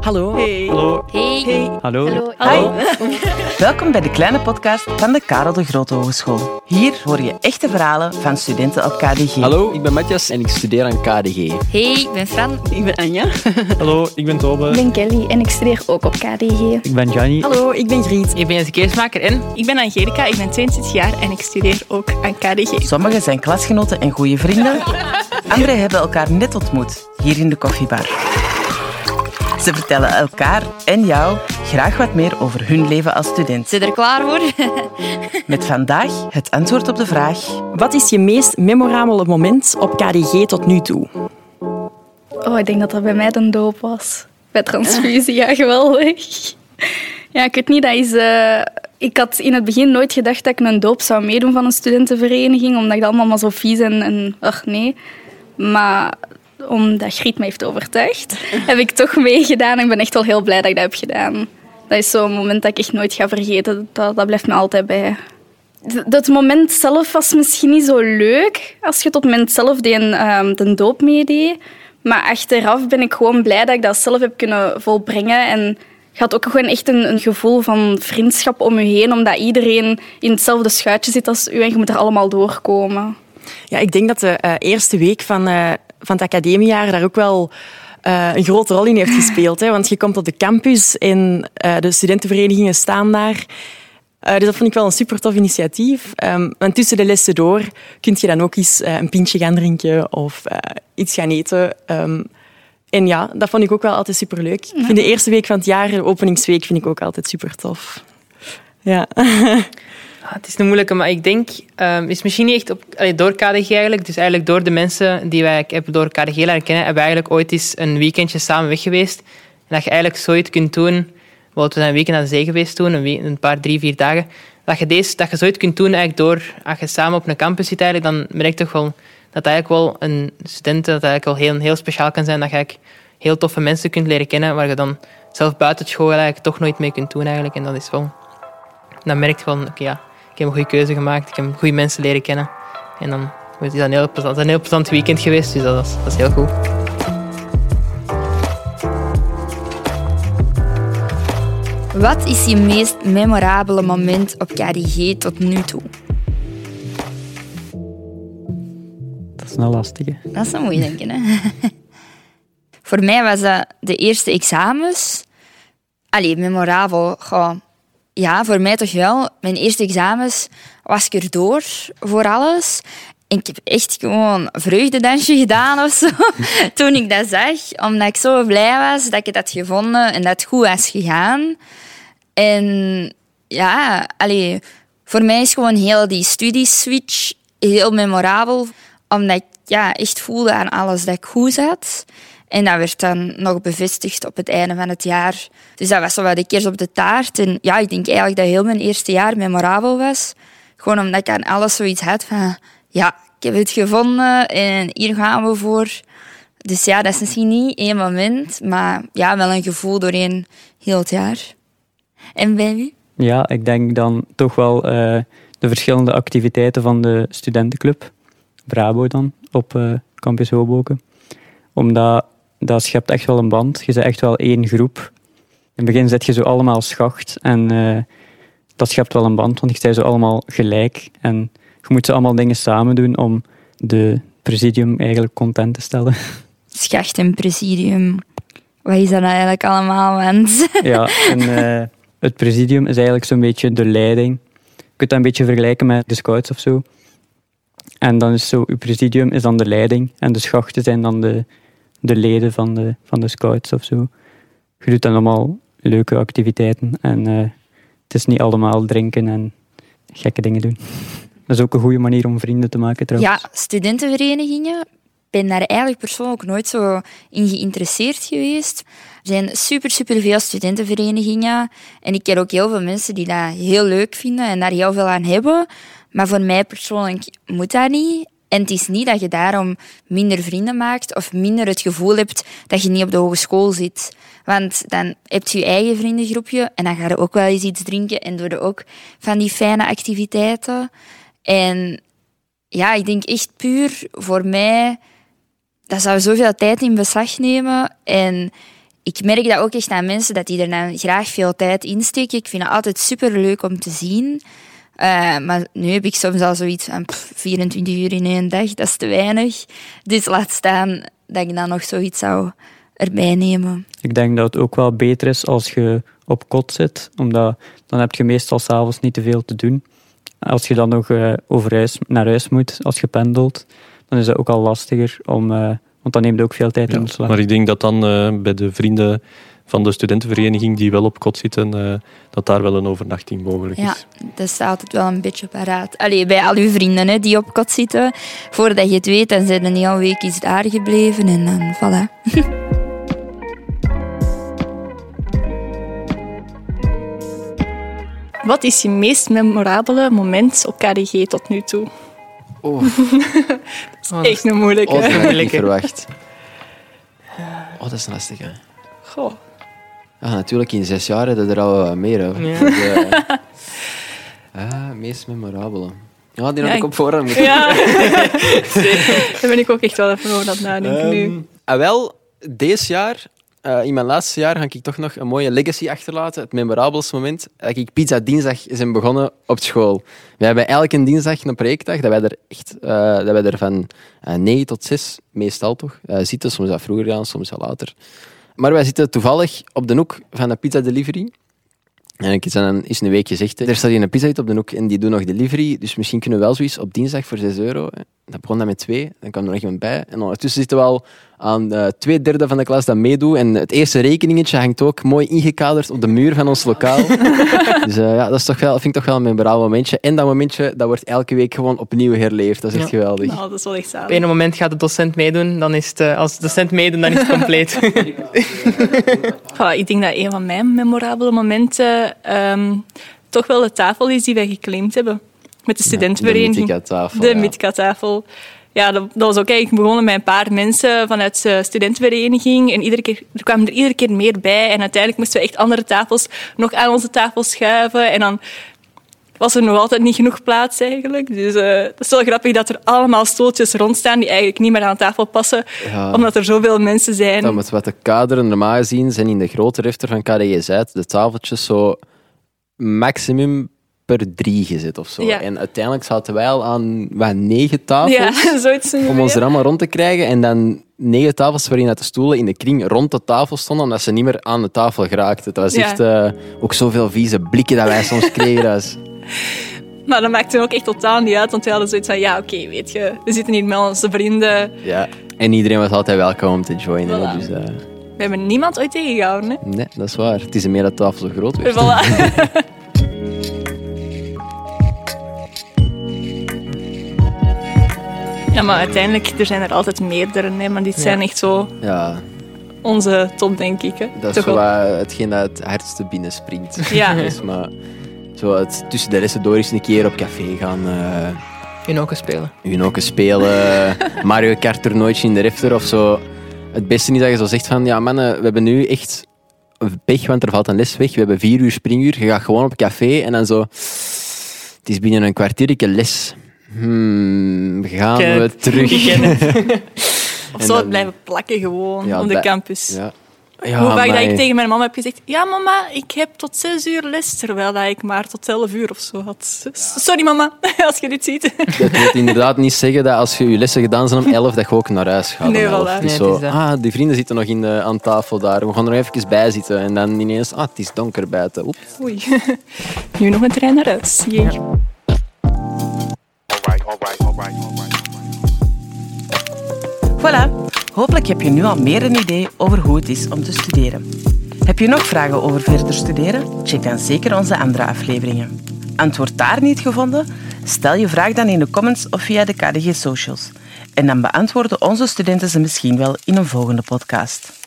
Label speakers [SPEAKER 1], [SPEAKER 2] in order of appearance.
[SPEAKER 1] Hallo.
[SPEAKER 2] Hey.
[SPEAKER 1] Hallo.
[SPEAKER 3] Hey.
[SPEAKER 2] Hey.
[SPEAKER 1] Hallo.
[SPEAKER 2] Hallo.
[SPEAKER 4] Welkom bij de kleine podcast van de Karel de Grote Hogeschool. Hier hoor je echte verhalen van studenten op KDG.
[SPEAKER 5] Hallo, ik ben Matthias en ik studeer aan KDG.
[SPEAKER 3] Hey, ik ben Fran.
[SPEAKER 2] Ik ben Anja.
[SPEAKER 1] Hallo, ik ben Tobe.
[SPEAKER 6] Ik ben Kelly en ik studeer ook op KDG.
[SPEAKER 1] Ik ben Gianni.
[SPEAKER 2] Hallo, ik ben Griet.
[SPEAKER 7] Ik ben Jesse Keesmaker en
[SPEAKER 2] Ik ben Angelica, ik ben 22 jaar en ik studeer ook aan KDG.
[SPEAKER 4] Sommigen zijn klasgenoten en goede vrienden. Anderen hebben elkaar net ontmoet, hier in de koffiebar. Ze vertellen elkaar en jou graag wat meer over hun leven als student.
[SPEAKER 3] Zit er klaar voor?
[SPEAKER 4] Met vandaag het antwoord op de vraag...
[SPEAKER 2] Wat is je meest memorabele moment op KDG tot nu toe?
[SPEAKER 6] Oh, ik denk dat dat bij mij de doop was. Bij transfusie, ja, geweldig. Ja, ik weet niet, dat is... eh, ik had in het begin nooit gedacht dat ik een doop zou meedoen van een studentenvereniging, omdat ik dat allemaal maar zo vies en, en ach nee. Maar omdat Griet me heeft overtuigd, heb ik toch meegedaan ik ben echt wel heel blij dat ik dat heb gedaan. Dat is zo'n moment dat ik echt nooit ga vergeten. Dat, dat blijft me altijd bij. Dat moment zelf was misschien niet zo leuk als je tot het moment zelf de, ehm, de doop meedeed. Maar achteraf ben ik gewoon blij dat ik dat zelf heb kunnen volbrengen. En je had ook gewoon echt een, een gevoel van vriendschap om je heen, omdat iedereen in hetzelfde schuitje zit als u en je moet er allemaal doorkomen.
[SPEAKER 2] Ja, ik denk dat de eh, eerste week van, eh, van het academiejaar daar ook wel eh, een grote rol in heeft gespeeld. Hè? Want je komt op de campus en eh, de studentenverenigingen staan daar. Eh, dus dat vond ik wel een super tof initiatief. Want tussen de lessen door kun je dan ook eens een pintje gaan drinken of iets gaan eten. Ehm, en ja, dat vond ik ook wel altijd super leuk. Ik vind de eerste week van het jaar, de openingsweek, vind ik ook altijd super tof. Ja.
[SPEAKER 7] Ah, het is een moeilijke, maar ik denk, um, is misschien niet echt op, door KDG eigenlijk, dus eigenlijk door de mensen die wij hebben door KDG leren kennen, hebben we eigenlijk ooit eens een weekendje samen weg geweest. En dat je eigenlijk zoiets kunt doen, want we zijn een weekend aan de zee geweest toen, een, een paar, drie, vier dagen, dat je, deze, dat je zoiets kunt doen eigenlijk door, als je samen op een campus zit eigenlijk, dan merk je toch wel dat eigenlijk wel een studenten, dat eigenlijk wel heel, heel speciaal kan zijn, dat je heel toffe mensen kunt leren kennen, waar je dan zelf buiten school eigenlijk toch nooit mee kunt doen eigenlijk. En dat is wel, dan merk je van, oké ja, ik heb een goede keuze gemaakt, ik heb goede mensen leren kennen. En dan is dat een heel plezant, een heel plezant weekend geweest, dus dat is, dat is heel goed.
[SPEAKER 3] Wat is je meest memorabele moment op KDG tot nu toe?
[SPEAKER 1] Dat is een lastige.
[SPEAKER 3] Dat is een moeilijke, hè? Voor mij was dat de eerste examens. Allee, memorabel. Goh, ja, voor mij toch wel. Mijn eerste examens was ik erdoor voor alles. En ik heb echt gewoon een vreugdedansje gedaan of zo. Toen ik dat zag. Omdat ik zo blij was dat ik het had gevonden en dat het goed was gegaan. En ja, allee, voor mij is gewoon heel die studieswitch heel memorabel. Omdat ik ja, echt voelde aan alles dat ik goed zat. En dat werd dan nog bevestigd op het einde van het jaar. Dus dat was zo wat de kers op de taart. En ja, ik denk eigenlijk dat heel mijn eerste jaar memorabel was. Gewoon omdat ik aan alles zoiets had van... Ja, ik heb het gevonden en hier gaan we voor. Dus ja, dat is misschien niet één moment, maar ja, wel een gevoel doorheen heel het jaar. En bij u?
[SPEAKER 1] Ja, ik denk dan toch wel eh, de verschillende activiteiten van de studentenclub. Brabo dan, op eh, campus Hoboken. Omdat dat schept echt wel een band. Je bent echt wel één groep. In het begin zet je zo allemaal schacht en eh, dat schept wel een band, want je bent zo allemaal gelijk. En je moet zo allemaal dingen samen doen om de presidium eigenlijk content te stellen.
[SPEAKER 3] Schacht en presidium. Wat is dat nou eigenlijk allemaal, want...
[SPEAKER 1] Ja, en eh, het presidium is eigenlijk zo'n beetje de leiding. Je kunt dat een beetje vergelijken met de scouts of zo. En dan is zo, uw presidium is dan de leiding en de schachten zijn dan de, de leden van de, van de scouts of zo. Je doet dan allemaal leuke activiteiten en eh, het is niet allemaal drinken en gekke dingen doen. Dat is ook een goede manier om vrienden te maken trouwens.
[SPEAKER 3] Ja, studentenverenigingen. Ik ben daar eigenlijk persoonlijk nooit zo in geïnteresseerd geweest. Er zijn super, super veel studentenverenigingen. En ik ken ook heel veel mensen die dat heel leuk vinden en daar heel veel aan hebben. Maar voor mij persoonlijk moet dat niet. En het is niet dat je daarom minder vrienden maakt of minder het gevoel hebt dat je niet op de hogeschool zit. Want dan heb je je eigen vriendengroepje en dan ga je ook wel eens iets drinken en doe je ook van die fijne activiteiten. En ja, ik denk echt puur voor mij, dat zou zoveel tijd in beslag nemen. En ik merk dat ook echt aan mensen dat die er dan graag veel tijd in steken. Ik vind het altijd super leuk om te zien. Uh, maar nu heb ik soms al zoiets van pff, 24 uur in één dag, dat is te weinig. Dus laat staan dat ik dan nog zoiets zou erbij nemen.
[SPEAKER 1] Ik denk dat het ook wel beter is als je op kot zit, omdat dan heb je meestal s'avonds niet te veel te doen. Als je dan nog uh, over huis, naar huis moet, als je pendelt, dan is het ook al lastiger, om, uh, want dan neemt het ook veel tijd
[SPEAKER 8] ja,
[SPEAKER 1] in beslag.
[SPEAKER 8] Maar ik denk dat dan uh, bij de vrienden van de studentenvereniging die wel op kot zitten, uh, dat daar wel een overnachting mogelijk is.
[SPEAKER 3] Ja, dat staat altijd wel een beetje paraat. Allee, bij al uw vrienden hè, die op kot zitten, voordat je het weet, dan zijn een hele week is daar gebleven en dan voilà.
[SPEAKER 6] Wat is je meest memorabele moment op KDG tot nu toe?
[SPEAKER 5] Oh.
[SPEAKER 6] dat is echt een moeilijke.
[SPEAKER 5] Oh, dat had ik niet verwacht. Oh, dat is lastig, hè.
[SPEAKER 6] Goh.
[SPEAKER 5] Ja, natuurlijk, in zes jaar hebben er al wat meer. Hè.
[SPEAKER 7] Ja.
[SPEAKER 5] Dus, uh, ah, meest memorabele. Ja, die had ik op voorhand moeten
[SPEAKER 6] Ja. Daar ben ik ook echt wel even over aan het nadenken nu.
[SPEAKER 5] Ehm, ah, wel, deze jaar, eh, in mijn laatste jaar, ga ik toch nog een mooie legacy achterlaten. Het memorabelste moment dat ik pizza dinsdag zijn begonnen op school. We hebben elke dinsdag een projectdag, dat wij er echt, eh, dat wij er van eh 9 tot 6, meestal toch, eh, zitten. Soms wat vroeger gaan, soms wat later. Maar wij zitten toevallig op de hoek van de pizza delivery. En ik is dan is een week gezegd, er staat hier een pizza op de hoek en die doen nog delivery, dus misschien kunnen we wel zoiets op dinsdag voor 6 euro. hè. Dat begon dan met twee, dan kwam er nog iemand bij. En ondertussen zitten we al aan eh, twee derde van de klas dat meedoet. En het eerste rekeningetje hangt ook mooi ingekaderd op de muur van ons lokaal. dus eh, ja, dat is toch wel, vind ik toch wel een memorabel momentje. En dat momentje, dat wordt elke week gewoon opnieuw herleefd. Dat is echt
[SPEAKER 7] Ja.
[SPEAKER 5] geweldig.
[SPEAKER 6] Nou, dat is wel echt
[SPEAKER 7] Op
[SPEAKER 6] zalig.
[SPEAKER 7] een moment gaat de docent meedoen, dan is het, eh, als de docent meedoet, dan is het compleet.
[SPEAKER 6] Ik denk dat een van mijn memorabele momenten ehm, toch wel de tafel is die wij geclaimd hebben. Met de studentenvereniging.
[SPEAKER 5] De Mythica-tafel,
[SPEAKER 6] De
[SPEAKER 5] ja.
[SPEAKER 6] Mitka-tafel. Ja, dat, dat was ook eigenlijk begonnen met een paar mensen vanuit de studentenvereniging. En iedere keer, er kwamen er iedere keer meer bij. En uiteindelijk moesten we echt andere tafels nog aan onze tafel schuiven. En dan was er nog altijd niet genoeg plaats eigenlijk. Dus eh het is wel grappig dat er allemaal stoeltjes rondstaan die eigenlijk niet meer aan tafel passen.
[SPEAKER 5] Ja.
[SPEAKER 6] Omdat er zoveel mensen zijn.
[SPEAKER 5] Om het wat te kaderen, normaal gezien zijn in de grote refter van Zuid de tafeltjes zo maximum per drie gezet of zo.
[SPEAKER 6] Ja.
[SPEAKER 5] En uiteindelijk zaten wij al aan wat, negen tafels
[SPEAKER 6] Ja, zoiets
[SPEAKER 5] om ons er allemaal rond te krijgen. En dan negen tafels waarin dat de stoelen in de kring rond de tafel stonden, omdat ze niet meer aan de tafel geraakten. Het was
[SPEAKER 6] Ja.
[SPEAKER 5] echt eh, ook zoveel vieze blikken dat wij soms kregen. Was-
[SPEAKER 6] Maar dat maakte ook echt totaal niet uit, want we hadden zoiets van, ja, oké, weet je, we zitten hier met onze vrienden.
[SPEAKER 5] ja. En iedereen was altijd welkom om te joinen.
[SPEAKER 6] Voilà.
[SPEAKER 5] Dus, eh,
[SPEAKER 6] We hebben niemand ooit tegengehouden, hè.
[SPEAKER 5] nee, dat is waar. Het is meer dat tafel zo groot werd.
[SPEAKER 6] Voilà. Ja, maar uiteindelijk, er zijn er altijd meerdere, hè, maar dit zijn echt zo
[SPEAKER 5] Ja,
[SPEAKER 6] onze top, denk ik. Hè.
[SPEAKER 5] dat is zo
[SPEAKER 6] wel.
[SPEAKER 5] hetgeen dat het hardste binnenspringt.
[SPEAKER 6] Ja.
[SPEAKER 5] Dus, maar zo het, tussen de lessen door eens een keer op café gaan. eh
[SPEAKER 7] In ook spelen.
[SPEAKER 5] Unoke spelen, Mario Kart toernooitje in de refter of zo. Het beste is dat je zo zegt van, ja mannen, we hebben nu echt pech, want er valt een les weg. We hebben vier uur springuur. Je gaat gewoon op café en dan zo... Het is binnen een kwartiertje les. Hmm, gaan we
[SPEAKER 7] het.
[SPEAKER 5] terug?
[SPEAKER 7] Het.
[SPEAKER 6] Of
[SPEAKER 5] En
[SPEAKER 6] zo
[SPEAKER 5] dan-
[SPEAKER 6] blijven plakken gewoon
[SPEAKER 5] Ja,
[SPEAKER 6] op de campus.
[SPEAKER 5] Ja. Ja,
[SPEAKER 6] Hoe vaak dat ik tegen mijn mama heb gezegd, ja mama, ik heb tot zes uur les, terwijl dat ik maar tot elf uur of zo had. Sorry mama, als je dit ziet.
[SPEAKER 5] Dat wil inderdaad niet zeggen dat als je je lessen gedaan zijn om 11, dat je ook naar huis gaat.
[SPEAKER 6] Nee,
[SPEAKER 5] om 11.
[SPEAKER 6] voilà.
[SPEAKER 5] Het
[SPEAKER 7] Nee,
[SPEAKER 5] zo,
[SPEAKER 7] het
[SPEAKER 5] ah, die vrienden zitten nog in de, aan tafel daar. We gaan er nog even bij zitten. En dan ineens, ah, het is donker buiten. Oep.
[SPEAKER 6] Oei. Nu nog een trein naar huis. Jee.
[SPEAKER 4] Voilà. Hopelijk heb je nu al meer een idee over hoe het is om te studeren. Heb je nog vragen over verder studeren? Check dan zeker onze andere afleveringen. Antwoord daar niet gevonden? Stel je vraag dan in de comments of via de KDG Socials. En dan beantwoorden onze studenten ze misschien wel in een volgende podcast.